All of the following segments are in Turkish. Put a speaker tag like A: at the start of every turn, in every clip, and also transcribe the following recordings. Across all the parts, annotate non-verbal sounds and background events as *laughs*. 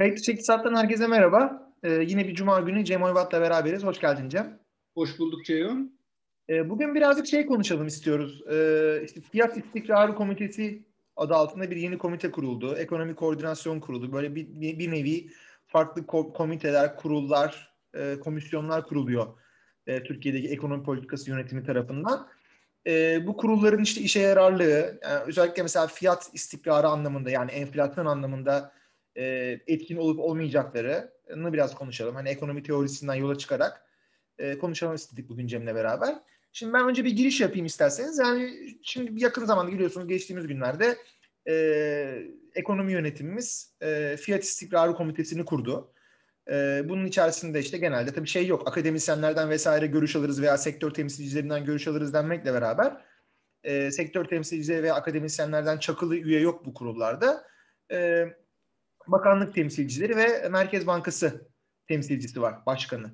A: Çek İktisat'tan herkese merhaba. Ee, yine bir cuma günü Cem Oyvat'la beraberiz. Hoş geldin Cem.
B: Hoş bulduk Ceyhun.
A: Ee, bugün birazcık şey konuşalım istiyoruz. Ee, işte Fiyat İstikrarı Komitesi adı altında bir yeni komite kuruldu. Ekonomi Koordinasyon Kurulu. Böyle bir, bir nevi farklı komiteler, kurullar, e, komisyonlar kuruluyor e, Türkiye'deki ekonomi politikası yönetimi tarafından. E, bu kurulların işte işe yararlığı, yani özellikle mesela fiyat istikrarı anlamında yani enflasyon anlamında e, etkin olup olmayacaklarını biraz konuşalım. Hani ekonomi teorisinden yola çıkarak e, konuşalım istedik bugün Cem'le beraber. Şimdi ben önce bir giriş yapayım isterseniz. Yani şimdi yakın zamanda biliyorsunuz geçtiğimiz günlerde e, ekonomi yönetimimiz e, fiyat istikrarı komitesini kurdu. E, bunun içerisinde işte genelde tabii şey yok. Akademisyenlerden vesaire görüş alırız veya sektör temsilcilerinden görüş alırız denmekle beraber e, sektör temsilcileri veya akademisyenlerden çakılı üye yok bu kurullarda. E, bakanlık temsilcileri ve Merkez Bankası temsilcisi var, başkanı.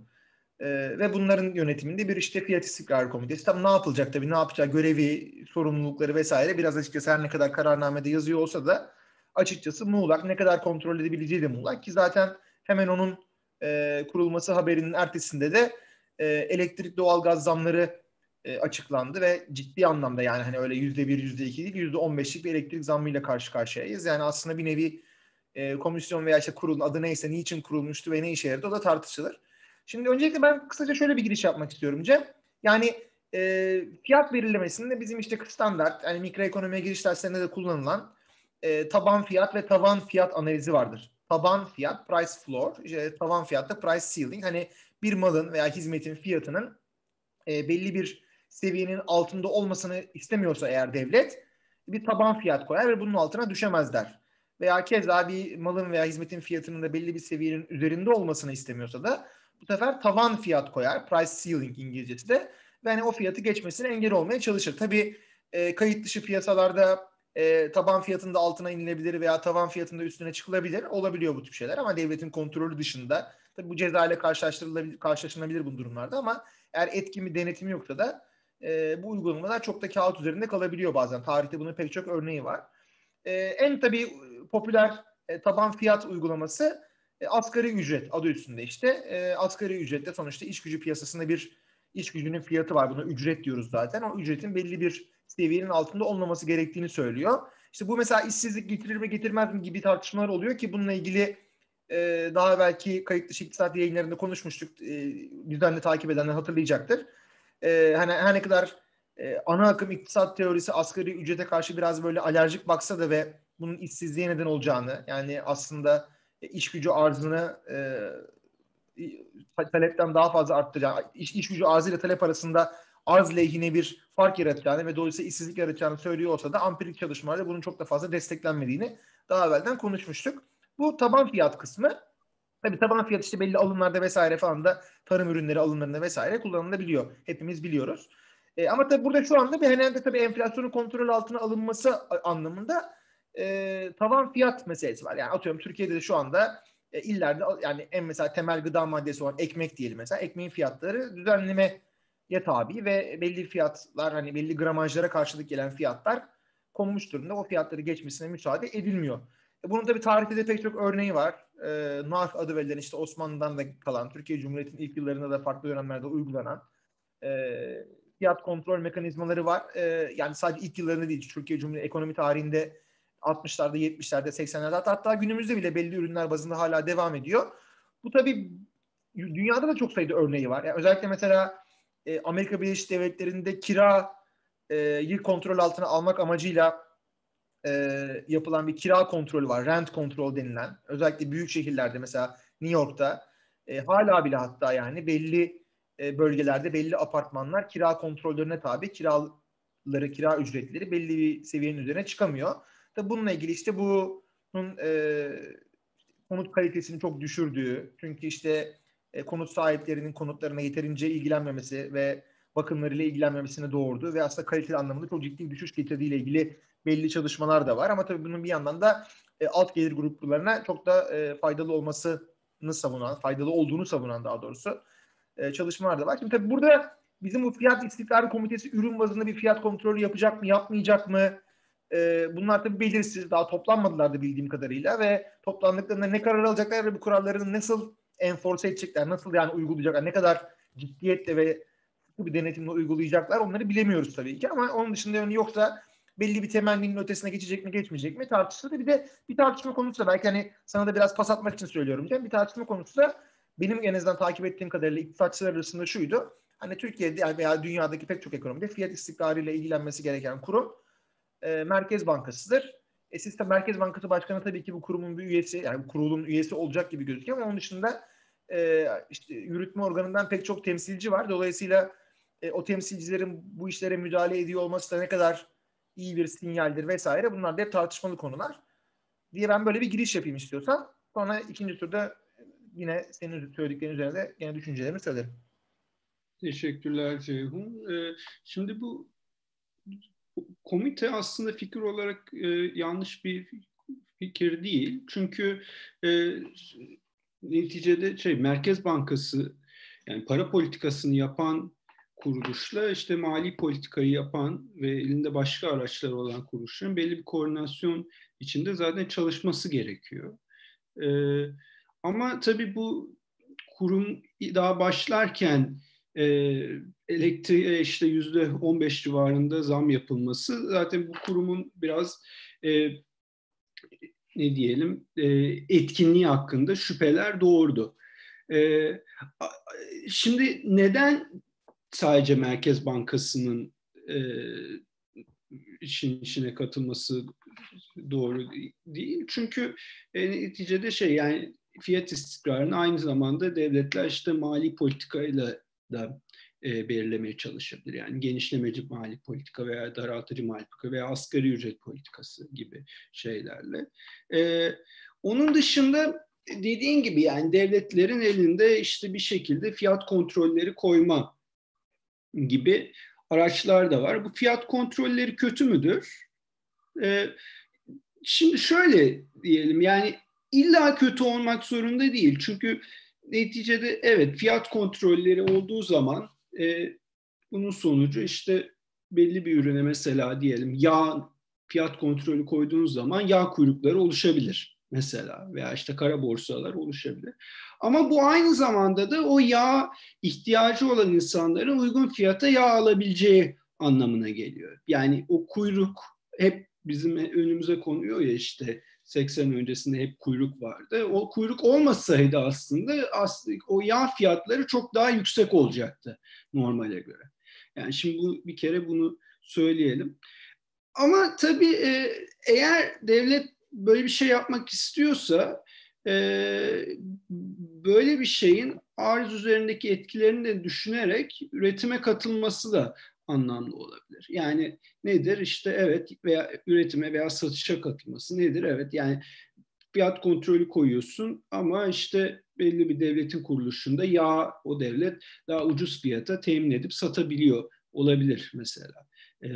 A: Ee, ve bunların yönetiminde bir işte fiyat istikrarı komitesi. Tam ne yapılacak tabii, ne yapacak, görevi, sorumlulukları vesaire biraz açıkçası her ne kadar kararnamede yazıyor olsa da açıkçası muğlak, ne kadar kontrol edebileceği de muğlak ki zaten hemen onun e, kurulması haberinin ertesinde de e, elektrik doğalgaz zamları e, açıklandı ve ciddi anlamda yani hani öyle yüzde bir, yüzde iki değil, yüzde on beşlik bir elektrik zammıyla karşı karşıyayız. Yani aslında bir nevi e, komisyon veya işte kurulun adı neyse niçin kurulmuştu ve ne işe yaradı o da tartışılır. Şimdi öncelikle ben kısaca şöyle bir giriş yapmak istiyorum Cem. Yani e, fiyat belirlemesinde bizim işte standart yani mikroekonomiye giriş derslerinde de kullanılan e, taban fiyat ve tavan fiyat analizi vardır. Taban fiyat, price floor, işte tavan fiyat da price ceiling. Hani bir malın veya hizmetin fiyatının e, belli bir seviyenin altında olmasını istemiyorsa eğer devlet bir taban fiyat koyar ve bunun altına düşemez der veya keza bir malın veya hizmetin fiyatının da belli bir seviyenin üzerinde olmasını istemiyorsa da bu sefer tavan fiyat koyar. Price ceiling İngilizcesi de. Ve hani o fiyatı geçmesine engel olmaya çalışır. Tabii e, kayıt dışı piyasalarda e, taban fiyatında altına inilebilir veya tavan fiyatında üstüne çıkılabilir. Olabiliyor bu tip şeyler ama devletin kontrolü dışında. Tabii bu ceza ile karşılaştırılabilir, karşılaşılabilir bu durumlarda ama eğer etkimi, denetimi yoksa da e, bu uygulamalar çok da kağıt üzerinde kalabiliyor bazen. Tarihte bunun pek çok örneği var. E, en tabii popüler e, taban fiyat uygulaması e, asgari ücret adı üstünde işte. E, asgari ücrette sonuçta iş gücü piyasasında bir iş gücünün fiyatı var. Buna ücret diyoruz zaten. O ücretin belli bir seviyenin altında olmaması gerektiğini söylüyor. İşte bu mesela işsizlik getirir mi getirmez mi gibi tartışmalar oluyor ki bununla ilgili e, daha belki kayıt dışı iktisat yayınlarında konuşmuştuk. E, düzenli takip edenler hatırlayacaktır. E, hani her ne kadar e, ana akım iktisat teorisi asgari ücrete karşı biraz böyle alerjik baksa da ve bunun işsizliğe neden olacağını yani aslında iş gücü arzını e, talepten daha fazla arttıracağını, iş, iş gücü arzı ile talep arasında arz lehine bir fark yaratacağını ve dolayısıyla işsizlik yaratacağını söylüyor olsa da ampirik çalışmalarla bunun çok da fazla desteklenmediğini daha evvelden konuşmuştuk. Bu taban fiyat kısmı. Tabii taban fiyat işte belli alımlarda vesaire falan da tarım ürünleri alımlarında vesaire kullanılabiliyor. Hepimiz biliyoruz. E, ama tabii burada şu anda bir herhalde tabii enflasyonun kontrol altına alınması anlamında e, tavan fiyat meselesi var. Yani atıyorum Türkiye'de de şu anda e, illerde yani en mesela temel gıda maddesi olan ekmek diyelim mesela ekmeğin fiyatları düzenlemeye tabi ve belli fiyatlar hani belli gramajlara karşılık gelen fiyatlar konmuş durumda. O fiyatları geçmesine müsaade edilmiyor. E, bunun da bir tarihte de pek çok örneği var. E, NARF adı verilen işte Osmanlı'dan da kalan Türkiye Cumhuriyeti'nin ilk yıllarında da farklı dönemlerde uygulanan e, fiyat kontrol mekanizmaları var. E, yani sadece ilk yıllarında değil Türkiye Cumhuriyeti ekonomi tarihinde 60'larda, 70'lerde, 80'lerde hatta, günümüzde bile belli ürünler bazında hala devam ediyor. Bu tabii dünyada da çok sayıda örneği var. Yani özellikle mesela e, Amerika Birleşik Devletleri'nde kira e, kontrol altına almak amacıyla e, yapılan bir kira kontrolü var. Rent kontrol denilen. Özellikle büyük şehirlerde mesela New York'ta e, hala bile hatta yani belli e, bölgelerde belli apartmanlar kira kontrollerine tabi. Kiraları, kira ücretleri belli bir seviyenin üzerine çıkamıyor. Tabi bununla ilgili işte bunun e, konut kalitesini çok düşürdüğü, çünkü işte e, konut sahiplerinin konutlarına yeterince ilgilenmemesi ve bakımlarıyla ilgilenmemesine doğurdu ve aslında kaliteli anlamında çok ciddi bir düşüş getirdiği ile ilgili belli çalışmalar da var. Ama tabii bunun bir yandan da e, alt gelir gruplarına çok da e, faydalı olmasını savunan, faydalı olduğunu savunan daha doğrusu e, çalışmalar da var. Şimdi tabii burada bizim bu fiyat istikrarı komitesi ürün bazında bir fiyat kontrolü yapacak mı, yapmayacak mı? e, bunlar tabii belirsiz. Daha toplanmadılar da bildiğim kadarıyla ve toplandıklarında ne karar alacaklar ve bu kararların nasıl enforce edecekler, nasıl yani uygulayacaklar, ne kadar ciddiyetle ve bir denetimle uygulayacaklar onları bilemiyoruz tabii ki ama onun dışında yani yoksa belli bir temenninin ötesine geçecek mi geçmeyecek mi tartışılır. Bir de bir tartışma konusu da belki hani sana da biraz pas atmak için söylüyorum. Yani bir tartışma konusu da benim en azından takip ettiğim kadarıyla iktisatçılar arasında şuydu. Hani Türkiye'de veya dünyadaki pek çok ekonomide fiyat istikrarıyla ilgilenmesi gereken kurum e, Merkez Bankası'dır. E, sistem Merkez Bankası Başkanı tabii ki bu kurumun bir üyesi, yani bu kurulun üyesi olacak gibi gözüküyor ama onun dışında e, işte yürütme organından pek çok temsilci var. Dolayısıyla e, o temsilcilerin bu işlere müdahale ediyor olması da ne kadar iyi bir sinyaldir vesaire. Bunlar da hep tartışmalı konular. Diye ben böyle bir giriş yapayım istiyorsan. Sonra ikinci turda yine senin söylediklerin üzerinde yine düşüncelerimi söylerim.
B: Teşekkürler Ceyhun. Ee, şimdi bu komite aslında fikir olarak e, yanlış bir fikir değil. Çünkü e, neticede şey Merkez Bankası yani para politikasını yapan kuruluşla işte mali politikayı yapan ve elinde başka araçlar olan kuruluşların belli bir koordinasyon içinde zaten çalışması gerekiyor. Ee, ama tabii bu kurum daha başlarken e, elektriğe işte yüzde 15 civarında zam yapılması zaten bu kurumun biraz e, ne diyelim e, etkinliği hakkında şüpheler doğurdu. E, şimdi neden sadece Merkez Bankası'nın e, işin içine katılması doğru değil. Çünkü e, neticede şey yani fiyat istikrarını aynı zamanda devletler işte mali politikayla da e, belirlemeye çalışabilir. Yani genişlemeci mali politika veya daraltıcı mali politika veya asgari ücret politikası gibi şeylerle. E, onun dışında dediğin gibi yani devletlerin elinde işte bir şekilde fiyat kontrolleri koyma gibi araçlar da var. Bu fiyat kontrolleri kötü müdür? Ee, şimdi şöyle diyelim yani illa kötü olmak zorunda değil. Çünkü neticede evet fiyat kontrolleri olduğu zaman e, bunun sonucu işte belli bir ürüne mesela diyelim yağ fiyat kontrolü koyduğunuz zaman yağ kuyrukları oluşabilir mesela veya işte kara borsalar oluşabilir. Ama bu aynı zamanda da o yağ ihtiyacı olan insanların uygun fiyata yağ alabileceği anlamına geliyor. Yani o kuyruk hep bizim önümüze konuyor ya işte 80 öncesinde hep kuyruk vardı. O kuyruk olmasaydı aslında aslında o yağ fiyatları çok daha yüksek olacaktı normale göre. Yani şimdi bu bir kere bunu söyleyelim. Ama tabii e, eğer devlet böyle bir şey yapmak istiyorsa e, böyle bir şeyin arz üzerindeki etkilerini de düşünerek üretime katılması da anlamlı olabilir. Yani nedir? İşte evet veya üretime veya satışa katılması nedir? Evet yani fiyat kontrolü koyuyorsun ama işte belli bir devletin kuruluşunda yağ o devlet daha ucuz fiyata temin edip satabiliyor olabilir mesela. Ee,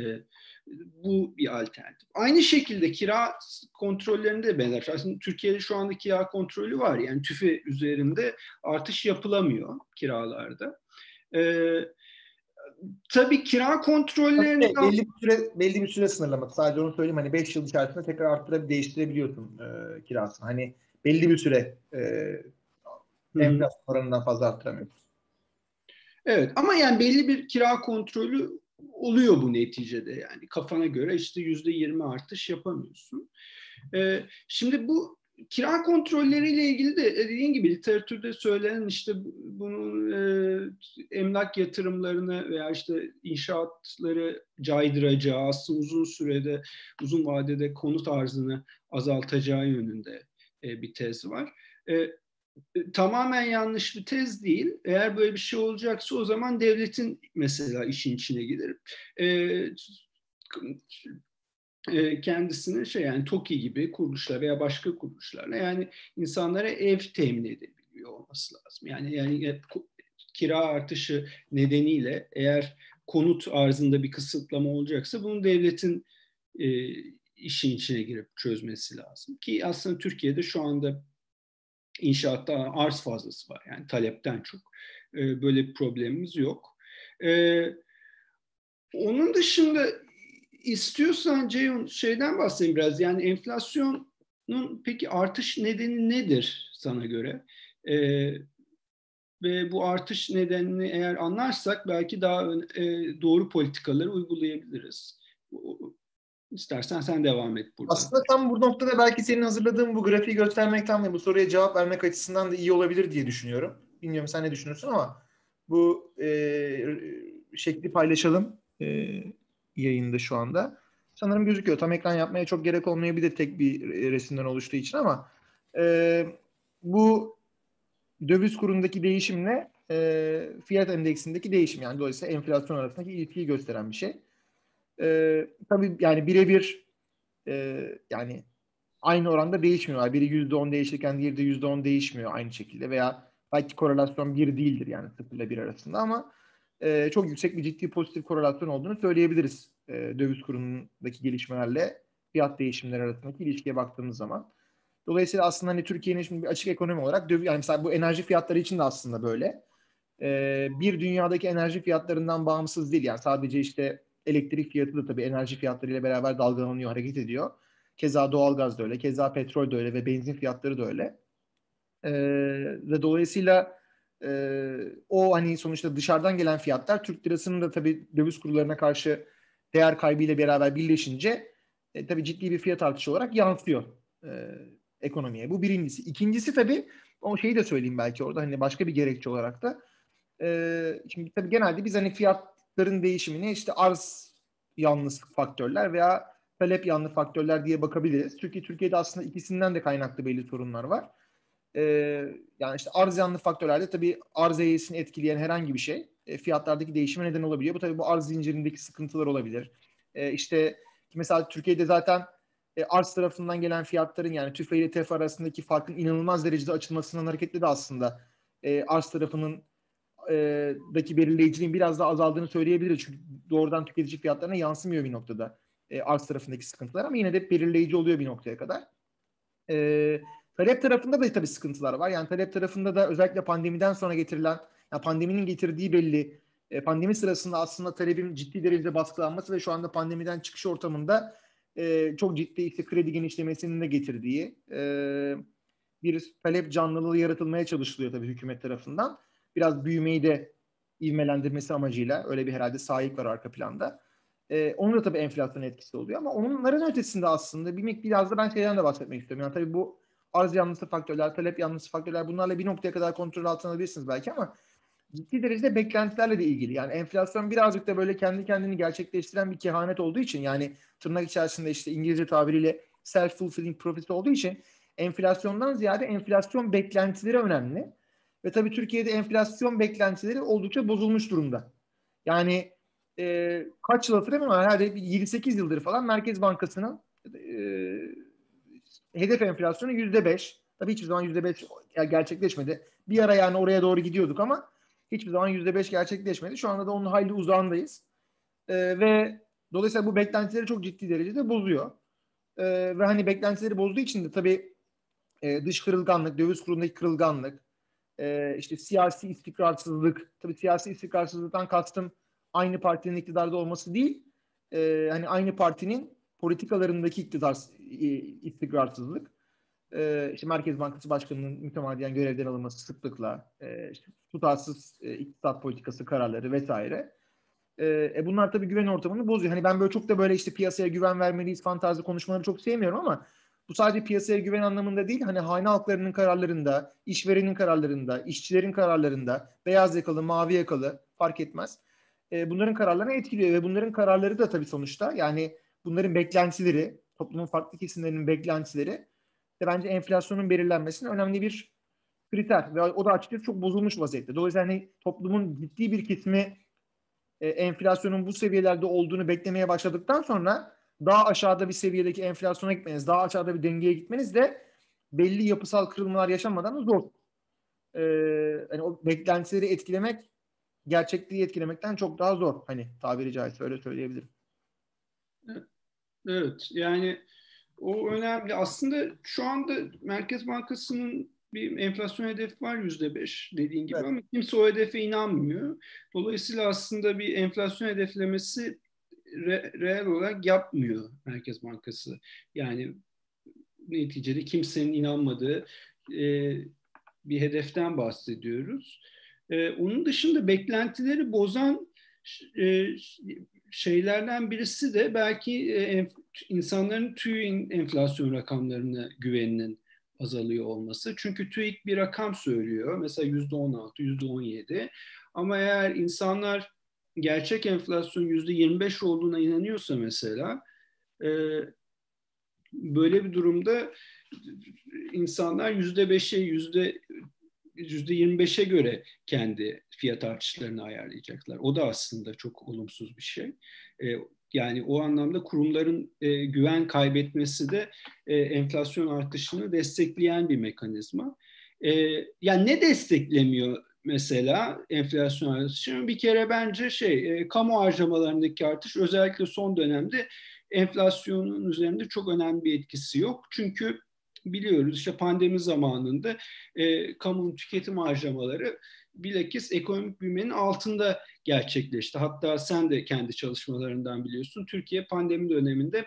B: bu bir alternatif. Aynı şekilde kira kontrollerinde de benzer. Aslında Türkiye'de şu anda kira kontrolü var. Yani tüfe üzerinde artış yapılamıyor kiralarda. Ee, tabii kira kontrollerinde
A: belli bir süre belli bir süre sınırlaması. Sadece onu söyleyeyim hani 5 yıl içerisinde tekrar arttırıp değiştirebiliyorsun e, kirasını. Hani belli bir süre e, enflasyon oranından fazla arttıramıyorsun.
B: Evet ama yani belli bir kira kontrolü oluyor bu neticede yani kafana göre işte yüzde yirmi artış yapamıyorsun. Ee, şimdi bu kira kontrolleriyle ilgili de dediğin gibi literatürde söylenen işte bunun e, emlak yatırımlarını veya işte inşaatları caydıracağı aslında uzun sürede uzun vadede konut arzını azaltacağı yönünde e, bir tez var. E, e, tamamen yanlış bir tez değil. Eğer böyle bir şey olacaksa o zaman devletin mesela işin içine gider. E, e, kendisini şey yani TOKİ gibi kuruluşlar veya başka kuruluşlarla yani insanlara ev temin edebiliyor olması lazım. Yani yani kira artışı nedeniyle eğer konut arzında bir kısıtlama olacaksa bunu devletin e, işin içine girip çözmesi lazım. Ki aslında Türkiye'de şu anda inşaatta arz fazlası var. Yani talepten çok. Böyle bir problemimiz yok. Onun dışında istiyorsan Ceyhun şeyden bahsedeyim biraz. Yani enflasyonun peki artış nedeni nedir sana göre? E, ve bu artış nedenini eğer anlarsak belki daha e, doğru politikaları uygulayabiliriz. İstersen sen devam et burada.
A: Aslında tam bu noktada belki senin hazırladığın bu grafiği göstermekten ve bu soruya cevap vermek açısından da iyi olabilir diye düşünüyorum. Bilmiyorum sen ne düşünüyorsun ama bu e, şekli paylaşalım e, yayında şu anda. Sanırım gözüküyor. Tam ekran yapmaya çok gerek olmayabilir tek bir resimden oluştuğu için ama e, bu döviz kurundaki değişimle e, fiyat endeksindeki değişim yani dolayısıyla enflasyon arasındaki ilişkiyi gösteren bir şey. E, tabii yani birebir e, yani aynı oranda değişmiyorlar. Biri yüzde on değişirken diğeri de yüzde on değişmiyor aynı şekilde veya belki korelasyon bir değildir yani sıfır ile bir arasında ama e, çok yüksek bir ciddi pozitif korelasyon olduğunu söyleyebiliriz e, döviz kurundaki gelişmelerle fiyat değişimleri arasındaki ilişkiye baktığımız zaman. Dolayısıyla aslında hani Türkiye'nin şimdi bir açık ekonomi olarak döviz, yani mesela bu enerji fiyatları için de aslında böyle. E, bir dünyadaki enerji fiyatlarından bağımsız değil yani sadece işte elektrik fiyatı da tabii enerji fiyatlarıyla beraber dalgalanıyor, hareket ediyor. Keza doğalgaz da öyle, keza petrol de öyle ve benzin fiyatları da öyle. E, ve dolayısıyla e, o hani sonuçta dışarıdan gelen fiyatlar Türk lirasının da tabii döviz kurlarına karşı değer kaybıyla beraber birleşince e, tabii ciddi bir fiyat artışı olarak yansıyor e, ekonomiye. Bu birincisi. İkincisi tabii o şeyi de söyleyeyim belki orada hani başka bir gerekçe olarak da e, şimdi tabii genelde biz hani fiyatların değişimini işte arz yanlısı faktörler veya talep yanlı faktörler diye bakabiliriz. Çünkü Türkiye'de aslında ikisinden de kaynaklı belli sorunlar var. E, yani işte arz yanlı faktörlerde tabii arz eğrisini etkileyen herhangi bir şey e, fiyatlardaki değişime neden olabiliyor. Bu tabii bu arz zincirindeki sıkıntılar olabilir. E, işte mesela Türkiye'de zaten e, arz tarafından gelen fiyatların yani TÜFE ile TEF arasındaki farkın inanılmaz derecede açılmasından hareketle de aslında e, arz tarafının daki belirleyiciliğin biraz daha azaldığını söyleyebiliriz. Çünkü doğrudan tüketici fiyatlarına yansımıyor bir noktada e, arz tarafındaki sıkıntılar ama yine de belirleyici oluyor bir noktaya kadar. E, talep tarafında da tabii sıkıntılar var. Yani talep tarafında da özellikle pandemiden sonra getirilen, yani pandeminin getirdiği belli, e, pandemi sırasında aslında talebin ciddi derecede baskılanması ve şu anda pandemiden çıkış ortamında e, çok ciddi işte kredi genişlemesinin de getirdiği e, bir talep canlılığı yaratılmaya çalışılıyor tabii hükümet tarafından. Biraz büyümeyi de ivmelendirmesi amacıyla öyle bir herhalde sahip var arka planda. E, onun da tabii enflasyon etkisi oluyor ama onların ötesinde aslında bir biraz da ben şeyden de bahsetmek istiyorum. Yani tabii bu arz yanlısı faktörler, talep yanlısı faktörler bunlarla bir noktaya kadar kontrol altına alabilirsiniz belki ama ciddi derecede beklentilerle de ilgili. Yani enflasyon birazcık da böyle kendi kendini gerçekleştiren bir kehanet olduğu için yani tırnak içerisinde işte İngilizce tabiriyle self-fulfilling prophecy olduğu için enflasyondan ziyade enflasyon beklentileri önemli. Ve tabii Türkiye'de enflasyon beklentileri oldukça bozulmuş durumda. Yani e, kaç yıl hatırlamıyorum ama herhalde 7-8 yıldır falan Merkez Bankası'nın e, hedef enflasyonu yüzde beş. Tabii hiçbir zaman yüzde beş gerçekleşmedi. Bir ara yani oraya doğru gidiyorduk ama hiçbir zaman yüzde beş gerçekleşmedi. Şu anda da onun hayli uzağındayız. Ee, ve dolayısıyla bu beklentileri çok ciddi derecede bozuyor. Ee, ve hani beklentileri bozduğu için de tabii e, dış kırılganlık, döviz kurundaki kırılganlık, e, işte siyasi istikrarsızlık, tabii siyasi istikrarsızlıktan kastım aynı partinin iktidarda olması değil, e, hani aynı partinin politikalarındaki iktidar istikrarsızlık, e, işte Merkez Bankası Başkanı'nın mütemadiyen görevden alınması sıklıkla, e, işte tutarsız e, iktisat politikası kararları vesaire. E, e, bunlar tabii güven ortamını bozuyor. Hani ben böyle çok da böyle işte piyasaya güven vermeliyiz falan konuşmaları çok sevmiyorum ama bu sadece piyasaya güven anlamında değil. Hani hane halklarının kararlarında, işverenin kararlarında, işçilerin kararlarında, beyaz yakalı, mavi yakalı fark etmez. E, bunların kararlarını etkiliyor ve bunların kararları da tabii sonuçta yani bunların beklentileri, toplumun farklı kesimlerinin beklentileri de bence enflasyonun belirlenmesinin önemli bir kriter ve o da açıkçası çok bozulmuş vaziyette. Dolayısıyla hani toplumun ciddi bir kesimi e, enflasyonun bu seviyelerde olduğunu beklemeye başladıktan sonra daha aşağıda bir seviyedeki enflasyona gitmeniz, daha aşağıda bir dengeye gitmeniz de belli yapısal kırılmalar yaşamadan zor. Ee, yani o beklentileri etkilemek gerçekliği etkilemekten çok daha zor. Hani tabiri caizse öyle söyleyebilirim.
B: Evet yani o önemli. Aslında şu anda Merkez Bankası'nın bir enflasyon hedefi var yüzde beş dediğin gibi evet. ama kimse o hedefe inanmıyor. Dolayısıyla aslında bir enflasyon hedeflemesi re, reel olarak yapmıyor Merkez Bankası. Yani neticede kimsenin inanmadığı e, bir hedeften bahsediyoruz. E, onun dışında beklentileri bozan e, şeylerden birisi de belki e, insanların TÜİK'in enflasyon rakamlarına güveninin azalıyor olması. Çünkü TÜİK bir rakam söylüyor. Mesela yüzde on altı, yüzde on yedi. Ama eğer insanlar gerçek enflasyon yüzde yirmi beş olduğuna inanıyorsa mesela e, böyle bir durumda insanlar yüzde beşe, yüzde yüzde yirmi beşe göre kendi fiyat artışlarını ayarlayacaklar. O da aslında çok olumsuz bir şey. E, yani o anlamda kurumların e, güven kaybetmesi de e, enflasyon artışını destekleyen bir mekanizma. E, yani ne desteklemiyor mesela enflasyon artışını? Bir kere bence şey e, kamu harcamalarındaki artış özellikle son dönemde enflasyonun üzerinde çok önemli bir etkisi yok. Çünkü biliyoruz işte pandemi zamanında e, kamunun tüketim harcamaları bilakis ekonomik büyümenin altında gerçekleşti. Hatta sen de kendi çalışmalarından biliyorsun. Türkiye pandemi döneminde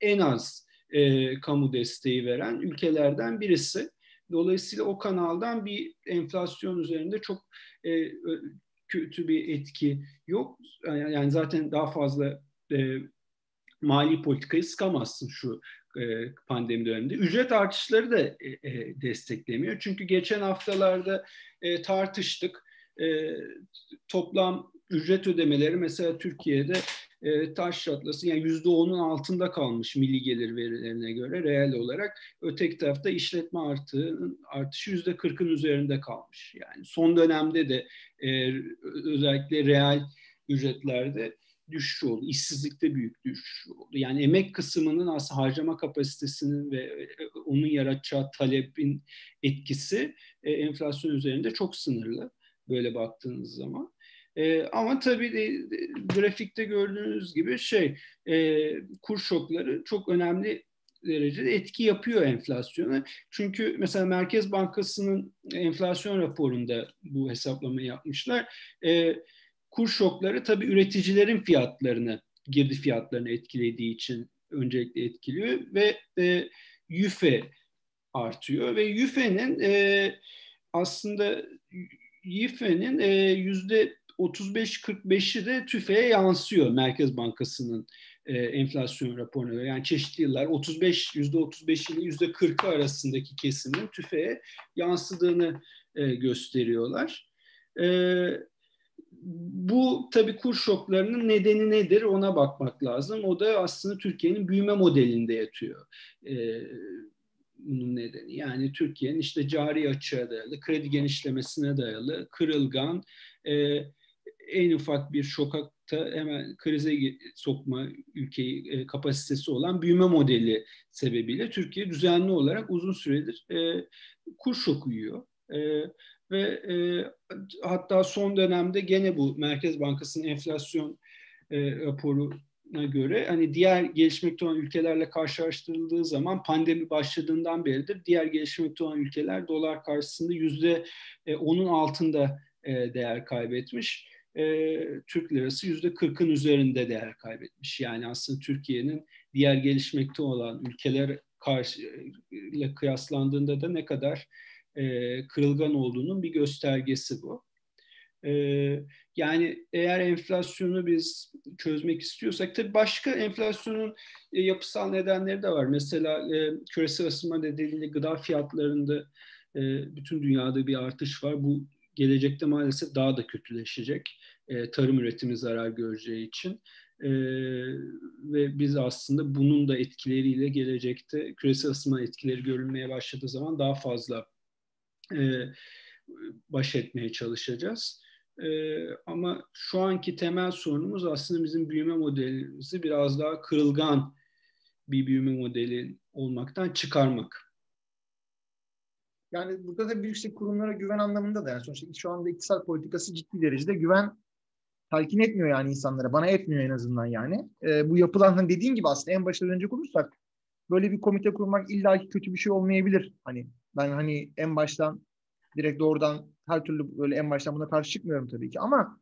B: en az e, kamu desteği veren ülkelerden birisi. Dolayısıyla o kanaldan bir enflasyon üzerinde çok e, kötü bir etki yok. Yani zaten daha fazla e, mali politikayı sıkamazsın şu e, pandemi döneminde. Ücret artışları da e, e, desteklemiyor. Çünkü geçen haftalarda tartıştık. Toplam ücret ödemeleri mesela Türkiye'de taş çatlasın yani yüzde onun altında kalmış milli gelir verilerine göre reel olarak. Öteki tarafta işletme artığının artışı yüzde kırkın üzerinde kalmış. Yani son dönemde de özellikle reel ücretlerde düşüş oldu. İşsizlikte büyük düşüş oldu. Yani emek kısmının aslında harcama kapasitesinin ve e, onun yaratacağı talebin etkisi e, enflasyon üzerinde çok sınırlı böyle baktığınız zaman. E, ama tabii de, grafikte gördüğünüz gibi şey e, kur şokları çok önemli derecede etki yapıyor enflasyona. Çünkü mesela Merkez Bankası'nın enflasyon raporunda bu hesaplamayı yapmışlar. E, kur şokları tabii üreticilerin fiyatlarını, girdi fiyatlarını etkilediği için öncelikle etkiliyor ve e, yüfe artıyor ve yüfenin e, aslında yüfenin e, yüzde 35-45'i de tüfeğe yansıyor Merkez Bankası'nın e, enflasyon raporuna göre. Yani çeşitli yıllar 35 yüzde 35 ile yüzde 40 arasındaki kesimin tüfeğe yansıdığını e, gösteriyorlar. E, bu tabii kur şoklarının nedeni nedir ona bakmak lazım. O da aslında Türkiye'nin büyüme modelinde yatıyor. Ee, bunun nedeni. Yani Türkiye'nin işte cari açığa dayalı, kredi genişlemesine dayalı, kırılgan, e, en ufak bir şokakta hemen krize sokma ülkeyi e, kapasitesi olan büyüme modeli sebebiyle Türkiye düzenli olarak uzun süredir e, kur şoku yiyor. E, ve hatta son dönemde gene bu Merkez Bankası'nın enflasyon raporuna göre hani diğer gelişmekte olan ülkelerle karşılaştırıldığı zaman pandemi başladığından beridir diğer gelişmekte olan ülkeler dolar karşısında yüzde onun altında değer kaybetmiş. E, Türk lirası yüzde kırkın üzerinde değer kaybetmiş. Yani aslında Türkiye'nin diğer gelişmekte olan ülkeler karşı ile kıyaslandığında da ne kadar e, kırılgan olduğunun bir göstergesi bu. E, yani eğer enflasyonu biz çözmek istiyorsak tabii başka enflasyonun e, yapısal nedenleri de var. Mesela e, küresel ısınma nedeniyle gıda fiyatlarında e, bütün dünyada bir artış var. Bu gelecekte maalesef daha da kötüleşecek. E, tarım üretimi zarar göreceği için. Ee, ve biz aslında bunun da etkileriyle gelecekte küresel ısınma etkileri görülmeye başladığı zaman daha fazla e, baş etmeye çalışacağız. E, ama şu anki temel sorunumuz aslında bizim büyüme modelimizi biraz daha kırılgan bir büyüme modeli olmaktan çıkarmak.
A: Yani burada da bir yüksek kurumlara güven anlamında da yani sonuçta şu anda iktisat politikası ciddi derecede güven telkin etmiyor yani insanlara. Bana etmiyor en azından yani. E, bu yapılan hani dediğin gibi aslında en başta dönecek olursak böyle bir komite kurmak illaki kötü bir şey olmayabilir. Hani ben hani en baştan direkt doğrudan her türlü böyle en baştan buna karşı çıkmıyorum tabii ki ama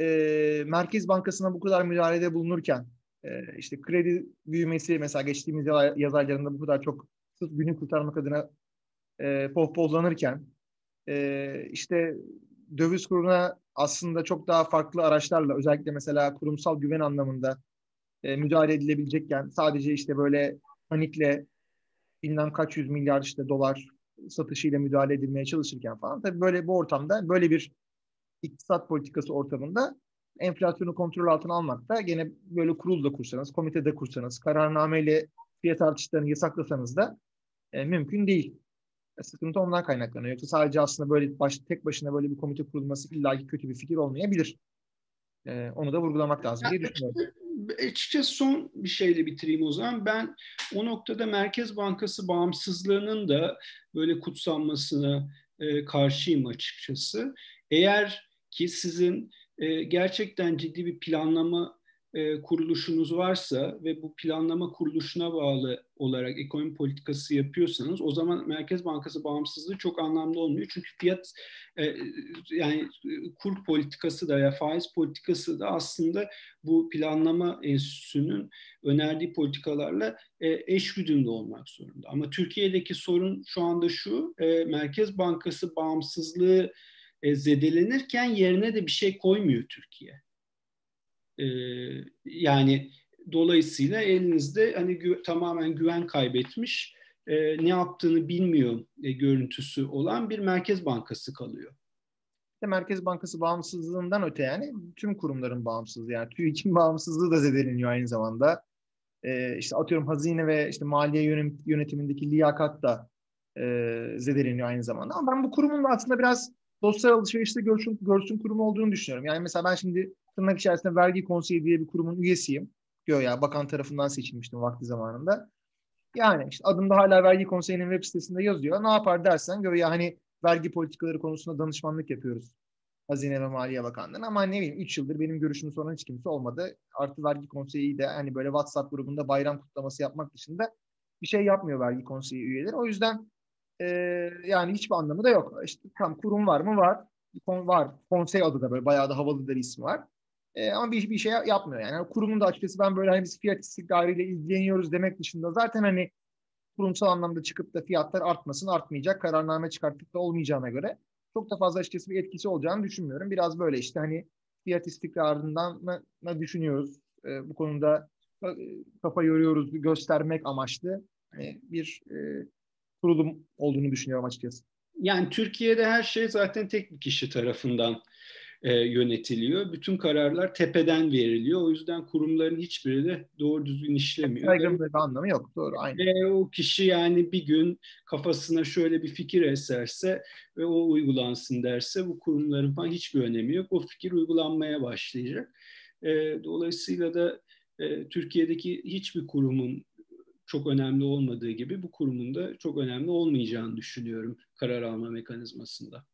A: e, Merkez Bankası'na bu kadar müdahalede bulunurken e, işte kredi büyümesi mesela geçtiğimiz yaz aylarında bu kadar çok sırf günü kurtarmak adına e, pohpohlanırken e, işte döviz kuruna aslında çok daha farklı araçlarla özellikle mesela kurumsal güven anlamında e, müdahale edilebilecekken sadece işte böyle panikle bilmem kaç yüz milyar işte dolar satışıyla müdahale edilmeye çalışırken falan tabii böyle bu ortamda böyle bir iktisat politikası ortamında enflasyonu kontrol altına almakta gene böyle kurul da kursanız, komitede kursanız, kararnameyle fiyat artışlarını yasaklasanız da e, mümkün değil. E, sıkıntı ondan kaynaklanıyor. Yoksa sadece aslında böyle baş, tek başına böyle bir komite kurulması illaki kötü bir fikir olmayabilir. E, onu da vurgulamak lazım diye düşünüyorum.
B: Açıkçası son bir şeyle bitireyim o zaman. Ben o noktada Merkez Bankası bağımsızlığının da böyle kutsanmasına e, karşıyım açıkçası. Eğer ki sizin e, gerçekten ciddi bir planlama e, kuruluşunuz varsa ve bu planlama kuruluşuna bağlı olarak ekonomi politikası yapıyorsanız o zaman Merkez Bankası bağımsızlığı çok anlamlı olmuyor. Çünkü fiyat e, yani kur politikası da ya faiz politikası da aslında bu planlama enstitüsünün önerdiği politikalarla e, eş güdümlü olmak zorunda. Ama Türkiye'deki sorun şu anda şu e, Merkez Bankası bağımsızlığı e, zedelenirken yerine de bir şey koymuyor Türkiye. E, yani dolayısıyla elinizde hani gü- tamamen güven kaybetmiş, e, ne yaptığını bilmiyor e, görüntüsü olan bir Merkez Bankası kalıyor.
A: Merkez Bankası bağımsızlığından öte yani tüm kurumların bağımsızlığı yani TÜİK'in *laughs* bağımsızlığı da zedeleniyor aynı zamanda. Ee, işte atıyorum hazine ve işte maliye yönetimindeki liyakat da e, zedeleniyor aynı zamanda. Ama ben bu kurumun da aslında biraz sosyal alışverişte görsün, görsün kurumu olduğunu düşünüyorum. Yani mesela ben şimdi tırnak içerisinde vergi konseyi diye bir kurumun üyesiyim. ya bakan tarafından seçilmiştim vakti zamanında. Yani işte adımda hala vergi konseyinin web sitesinde yazıyor. Ne yapar dersen ya hani vergi politikaları konusunda danışmanlık yapıyoruz. Hazine ve Maliye Bakanlığı'na ama ne bileyim 3 yıldır benim görüşümü soran hiç kimse olmadı. Artı vergi konseyi de hani böyle WhatsApp grubunda bayram kutlaması yapmak dışında bir şey yapmıyor vergi konseyi üyeleri. O yüzden e, yani hiçbir anlamı da yok. İşte tam kurum var mı? Var. Kon, var. Konsey adı da böyle bayağı da havalı bir ismi var. E, ama bir, bir şey yapmıyor yani. yani. Kurumun da açıkçası ben böyle hani biz fiyat istikrarıyla ilgileniyoruz demek dışında zaten hani kurumsal anlamda çıkıp da fiyatlar artmasın artmayacak kararname çıkarttık da olmayacağına göre çok da fazla açıkçası bir etkisi olacağını düşünmüyorum. Biraz böyle işte hani fiyat istikrarından ne düşünüyoruz? E, bu konuda e, kafa yoruyoruz göstermek amaçlı hani bir e, kurulum olduğunu düşünüyorum açıkçası.
B: Yani Türkiye'de her şey zaten tek bir kişi tarafından e, yönetiliyor. Bütün kararlar tepeden veriliyor. O yüzden kurumların hiçbiri de doğru düzgün işlemiyor.
A: Saygın bir anlamı yok. Doğru. Aynı.
B: Ve o kişi yani bir gün kafasına şöyle bir fikir eserse ve o uygulansın derse bu kurumların falan hiçbir önemi yok. O fikir uygulanmaya başlayacak. E, dolayısıyla da e, Türkiye'deki hiçbir kurumun çok önemli olmadığı gibi bu kurumun da çok önemli olmayacağını düşünüyorum karar alma mekanizmasında.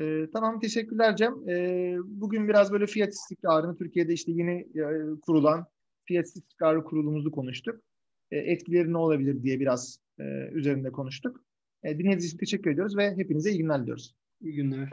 A: Ee, tamam teşekkürler Cem. Ee, bugün biraz böyle fiyat istikrarını Türkiye'de işte yeni e, kurulan fiyat istikrarı kurulumuzu konuştuk. E, etkileri ne olabilir diye biraz e, üzerinde konuştuk. E, dinlediğiniz için teşekkür ediyoruz ve hepinize iyi günler diliyoruz.
B: İyi günler.